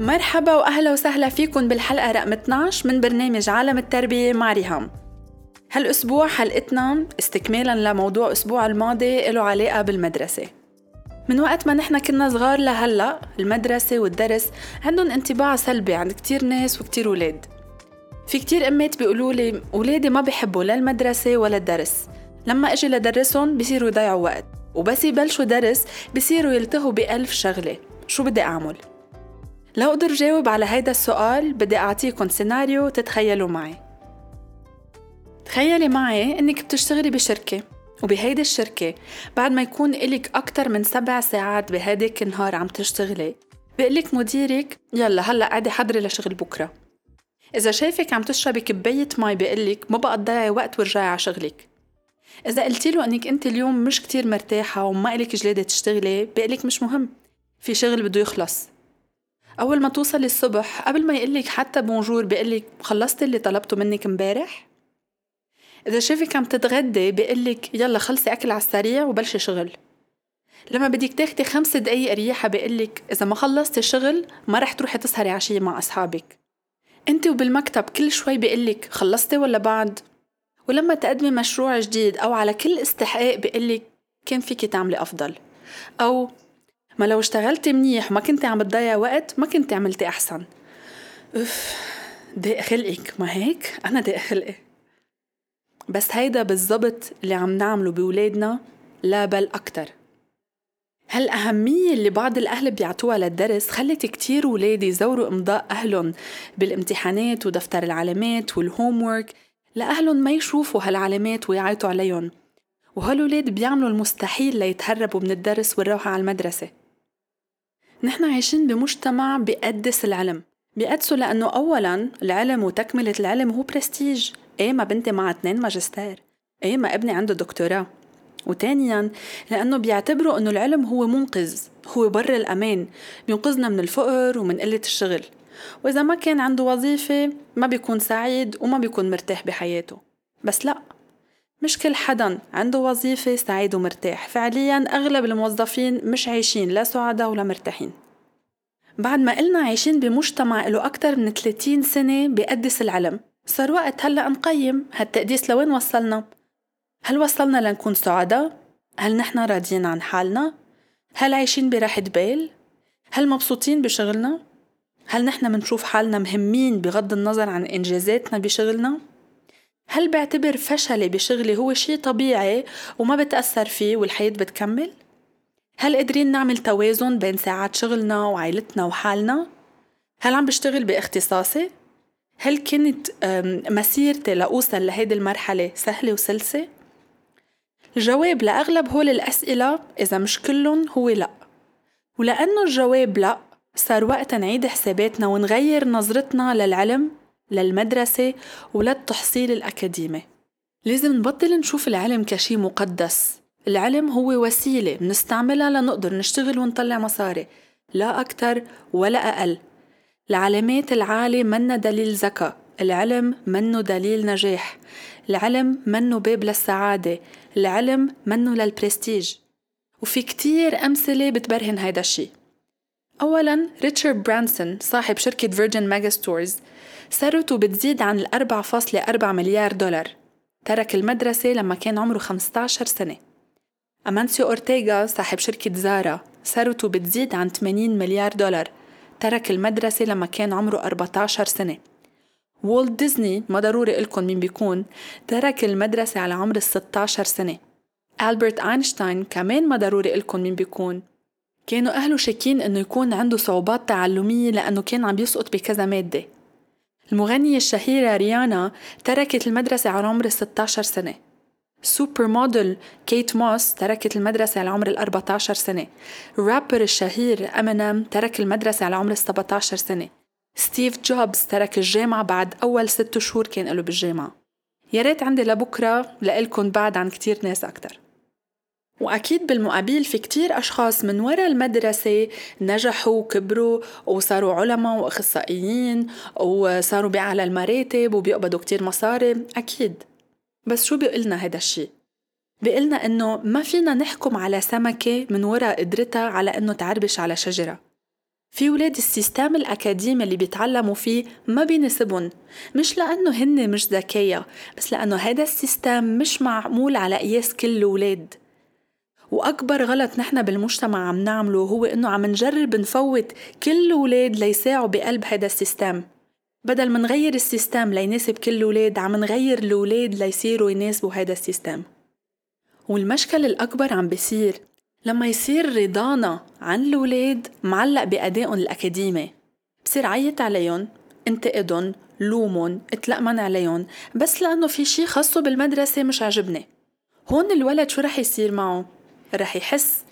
مرحبا وأهلا وسهلا فيكم بالحلقة رقم 12 من برنامج عالم التربية مع ريهام هالأسبوع حلقتنا استكمالا لموضوع الأسبوع الماضي له علاقة بالمدرسة. من وقت ما نحن كنا صغار لهلأ المدرسة والدرس عندهم انطباع سلبي عند كتير ناس وكتير ولاد. في كتير أمات بيقولوا لي ولادي ما بيحبوا لا المدرسة ولا الدرس. لما أجي لدرسهم بصيروا يضيعوا وقت وبس يبلشوا درس بصيروا يلتهوا بألف شغلة. شو بدي أعمل؟ لو أقدر جاوب على هيدا السؤال بدي أعطيكم سيناريو تتخيلوا معي. تخيلي معي إنك بتشتغلي بشركة وبهيدي الشركة بعد ما يكون إلك أكتر من سبع ساعات بهديك النهار عم تشتغلي بقلك مديرك يلا هلأ قعدي حضري لشغل بكرة. إذا شايفك عم تشربي كباية مي بقلك ما بقى تضيعي وقت وارجعي على شغلك. إذا قلتي له إنك أنت اليوم مش كتير مرتاحة وما إلك جلادة تشتغلي بقلك مش مهم في شغل بده يخلص. أول ما توصلي الصبح قبل ما يقلك حتى بونجور بقلك خلصتي اللي طلبته منك امبارح؟ إذا شافك عم تتغدي بقلك يلا خلصي أكل على السريع وبلشي شغل. لما بدك تاخدي خمس دقايق رياحة بقلك إذا ما خلصتي شغل ما رح تروحي تسهري عشية مع أصحابك. أنت وبالمكتب كل شوي بقلك خلصتي ولا بعد؟ ولما تقدمي مشروع جديد أو على كل استحقاق بقلك كان فيكي تعملي أفضل. أو ما لو اشتغلتي منيح وما كنتي عم تضيع وقت ما كنتي عملتي أحسن. أف ضايق خلقك. ما هيك؟ أنا ضايق خلقي. بس هيدا بالضبط اللي عم نعمله بولادنا لا بل أكتر. هالأهمية اللي بعض الأهل بيعطوها للدرس خلت كتير ولاد يزوروا إمضاء أهلهم بالامتحانات ودفتر العلامات وال homework لأهلهم ما يشوفوا هالعلامات ويعيطوا عليهم. وهالولاد بيعملوا المستحيل ليتهربوا من الدرس والروحة على المدرسة. نحن عايشين بمجتمع بيقدس العلم. بيقدسوا لأنه أولا العلم وتكملة العلم هو برستيج إيه ما بنتي معها اثنين ماجستير. إيه ما ابني عنده دكتوراه. وتانيا لأنه بيعتبروا أنه العلم هو منقذ هو بر الأمان. بينقذنا من الفقر ومن قلة الشغل. وإذا ما كان عنده وظيفة ما بيكون سعيد وما بيكون مرتاح بحياته. بس لأ. مش كل حدا عنده وظيفة سعيد ومرتاح فعليا أغلب الموظفين مش عايشين لا سعداء ولا مرتاحين بعد ما قلنا عايشين بمجتمع له أكتر من 30 سنة بيقدس العلم صار وقت هلأ نقيم هالتقديس لوين وصلنا هل وصلنا لنكون سعداء؟ هل نحن راضيين عن حالنا؟ هل عايشين براحة بال؟ هل مبسوطين بشغلنا؟ هل نحن منشوف حالنا مهمين بغض النظر عن إنجازاتنا بشغلنا؟ هل بعتبر فشلي بشغلي هو شي طبيعي وما بتأثر فيه والحياة بتكمل؟ هل قادرين نعمل توازن بين ساعات شغلنا وعائلتنا وحالنا؟ هل عم بشتغل باختصاصي؟ هل كانت مسيرتي لأوصل لهيدي المرحلة سهلة وسلسة؟ الجواب لأغلب هول الأسئلة إذا مش كلهم هو لأ ولأنه الجواب لأ صار وقت نعيد حساباتنا ونغير نظرتنا للعلم للمدرسة وللتحصيل الأكاديمي. لازم نبطل نشوف العلم كشي مقدس. العلم هو وسيلة منستعملها لنقدر نشتغل ونطلع مصاري. لا أكتر ولا أقل. العلامات العالية منا دليل ذكاء. العلم منه دليل نجاح. العلم منه باب للسعادة. العلم منه للبرستيج. وفي كتير أمثلة بتبرهن هيدا الشي. أولا ريتشارد برانسون صاحب شركة فيرجن ميجا ستورز ثروته بتزيد عن فاصلة أربعة مليار دولار. ترك المدرسة لما كان عمره 15 سنة. أمانسيو أورتيغا صاحب شركة زارا ثروته بتزيد عن 80 مليار دولار. ترك المدرسة لما كان عمره 14 سنة. وولت ديزني ما ضروري لكم مين بيكون ترك المدرسة على عمر ال 16 سنة. ألبرت أينشتاين كمان ما ضروري لكم مين بيكون. كانوا أهله شاكين إنه يكون عنده صعوبات تعلمية لأنه كان عم يسقط بكذا مادة. المغنية الشهيرة ريانا تركت المدرسة على عمر 16 سنة. supermodel كيت موس تركت المدرسة على عمر ال 14 سنة. الرابر الشهير أمينيم ترك المدرسة على عمر ال 17 سنة. ستيف جوبز ترك الجامعة بعد أول ست شهور كان له بالجامعة. يا ريت عندي لبكرة لإلكن بعد عن كتير ناس أكتر. وأكيد بالمقابل في كتير أشخاص من وراء المدرسة نجحوا وكبروا وصاروا علماء وأخصائيين وصاروا بأعلى المراتب وبيقبضوا كتير مصاري أكيد. بس شو بيقلنا هيدا الشي؟ بيقلنا إنه ما فينا نحكم على سمكة من وراء قدرتها على إنه تعربش على شجرة. في ولاد ال system الأكاديمي اللي بيتعلموا فيه ما بيناسبهم. مش لأنه هن مش ذكية بس لأنه هذا ال system مش معمول على قياس كل الولاد وأكبر غلط نحن بالمجتمع عم نعمله هو إنه عم نجرب نفوت كل الولاد ليساعوا بقلب هذا ال system. بدل ما نغير ال system ليناسب كل الولاد عم نغير الولاد ليصيروا يناسبوا هذا ال system. والمشكل الأكبر عم بيصير لما يصير رضانا عن الولاد معلق بأدائهم الأكاديمي. بصير عيط عليهم انتقدهم لومهم اتلقمن عليهم بس لأنه في شي خصه بالمدرسة مش عجبني هون الولد شو رح يصير معه؟ رح يحس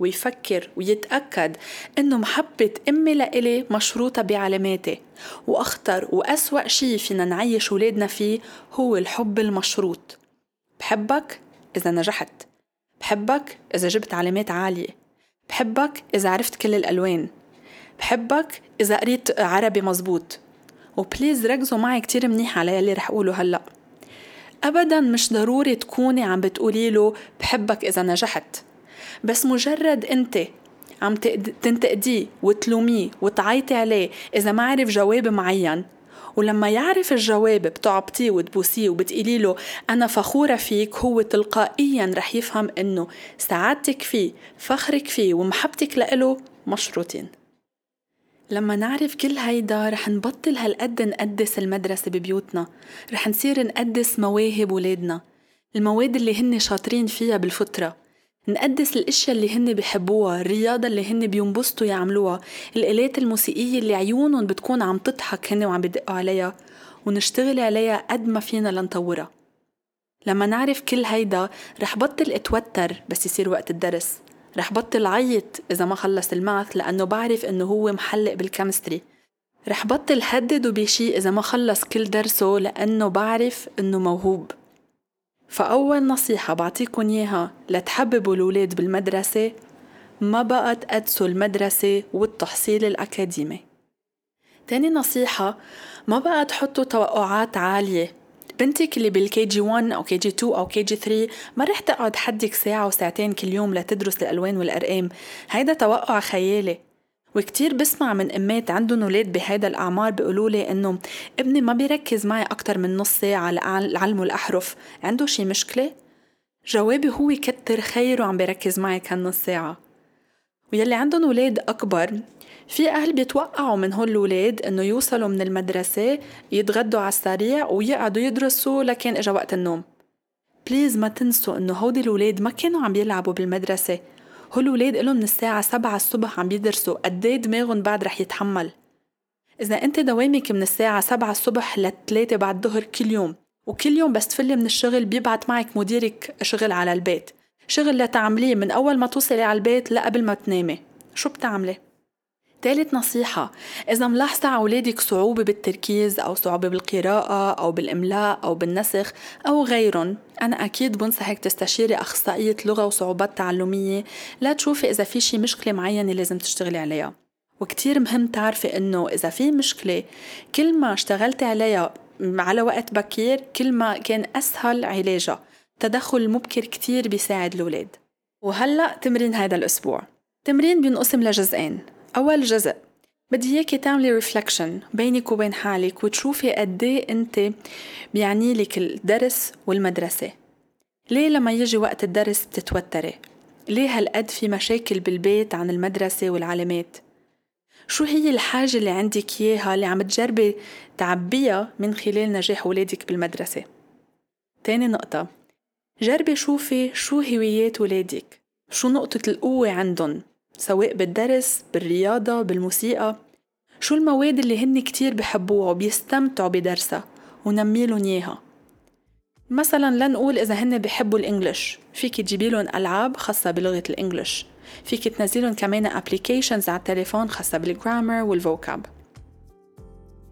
ويفكر ويتأكد إنه محبة أمي لإلي مشروطة بعلاماتي. وأخطر وأسوأ شي فينا نعيش ولادنا فيه هو الحب المشروط. بحبك إذا نجحت. بحبك إذا جبت علامات عالية. بحبك إذا عرفت كل الألوان. بحبك إذا قريت عربي مزبوط. وبليز ركزوا معي كتير منيح على يلي رح أقوله هلأ. أبدا مش ضروري تكوني عم بتقولي له بحبك إذا نجحت بس مجرد أنت عم تنتقديه وتلوميه وتعيطي عليه إذا ما عرف جواب معين. ولما يعرف الجواب بتعبطيه وتبوسيه وبتقولي له أنا فخورة فيك هو تلقائيا رح يفهم إنه سعادتك فيه فخرك فيه ومحبتك لإله مشروطين لما نعرف كل هيدا رح نبطل هالقد نقدس المدرسة ببيوتنا. رح نصير نقدس مواهب ولادنا. المواد اللي هن شاطرين فيها بالفطرة نقدس الأشياء اللي هن بحبوها الرياضة اللي هن بينبسطوا يعملوها الآلات الموسيقية اللي عيونهم بتكون عم تضحك هن وعم بدقوا عليها ونشتغل عليها قد ما فينا لنطورها. لما نعرف كل هيدا رح بطل أتوتر بس يصير وقت الدرس. رح بطل عيط إذا ما خلص الماث لأنه بعرف إنه هو محلق بالكيمستري. رح بطل هدده بشي إذا ما خلص كل درسه لأنه بعرف إنه موهوب. فأول نصيحة بعطيكم إياها لتحببوا الولاد بالمدرسة ما بقى تقدسوا المدرسة والتحصيل الأكاديمي. تاني نصيحة ما بقى تحطوا توقعات عالية بنتك اللي بال KG 1 أو KG 2 أو KG 3 ما رح تقعد حدك ساعة وساعتين كل يوم لتدرس الألوان والأرقام. هيدا توقع خيالي. وكتير بسمع من أمات عندهم ولاد بهيدا الأعمار بيقولوا لي إنه ابني ما بيركز معي أكتر من نص ساعة لعلمه الأحرف عنده شي مشكلة؟ جوابي هو كتر خيره عم بيركز معي كان نص ساعة. ويلي عندهم ولاد أكبر في أهل بيتوقعوا من هول الولاد إنه يوصلوا من المدرسة يتغدوا على السريع ويقعدوا يدرسوا لكن إجا وقت النوم. بليز ما تنسوا إنه هودي الولاد ما كانوا عم يلعبوا بالمدرسة. هول الولاد إلهم من الساعة سبعة الصبح عم بيدرسوا. قديه دماغهم بعد رح يتحمل. إذا أنت دوامك من الساعة سبعة الصبح لثلاثة بعد الظهر كل يوم وكل يوم بس تفلي من الشغل بيبعت معك مديرك شغل على البيت. شغل لتعمليه من أول ما توصلي على البيت لقبل ما تنامي. شو بتعملي؟ تالت نصيحة إذا ملاحظة على أولادك صعوبة بالتركيز أو صعوبة بالقراءة أو بالإملاء أو بالنسخ أو غيرهم أنا أكيد بنصحك تستشيري أخصائية لغة وصعوبات تعلمية لا تشوفي إذا في شي مشكلة معينة لازم تشتغلي عليها. وكتير مهم تعرفي إنه إذا في مشكلة كل ما اشتغلتي عليها على وقت بكير كل ما كان أسهل علاجها. تدخل مبكر كتير بيساعد الأولاد. وهلأ تمرين هذا الأسبوع. تمرين بينقسم لجزئين. أول جزء بدي إياكي تعملي reflection بينك وبين حالك وتشوفي قد إيه أنت بيعني لك الدرس والمدرسة ليه لما يجي وقت الدرس بتتوتري؟ ليه هالقد في مشاكل بالبيت عن المدرسة والعلامات؟ شو هي الحاجة اللي عندك إياها اللي عم تجربي تعبيها من خلال نجاح ولادك بالمدرسة؟ تاني نقطة جربي شوفي شو هوايات ولادك شو نقطة القوة عندهم سواء بالدرس بالرياضة بالموسيقى. شو المواد اللي هن كتير بحبوها وبيستمتعوا بدرسها ونميلن إياها؟ مثلا لنقول إذا هن بحبوا ال English. فيك تجيبي لهم ألعاب خاصة بلغة ال English. فيك تنزلي لهم كمان applications على التليفون خاصة بال grammar وال vocab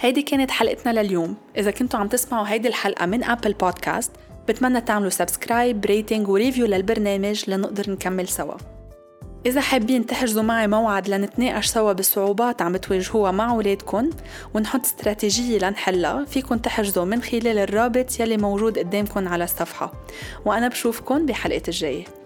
هيدي كانت حلقتنا لليوم. إذا كنتوا عم تسمعوا هيدي الحلقة من أبل بودكاست بتمنى تعملوا subscribe rating و review للبرنامج لنقدر نكمل سوا. إذا حابين تحجزوا معي موعد لنتناقش سوا بالصعوبات عم تواجهوها مع ولادكن ونحط استراتيجية لنحلها فيكن تحجزوا من خلال الرابط يلي موجود قدامكن على الصفحة. وأنا بشوفكن بحلقة الجاية.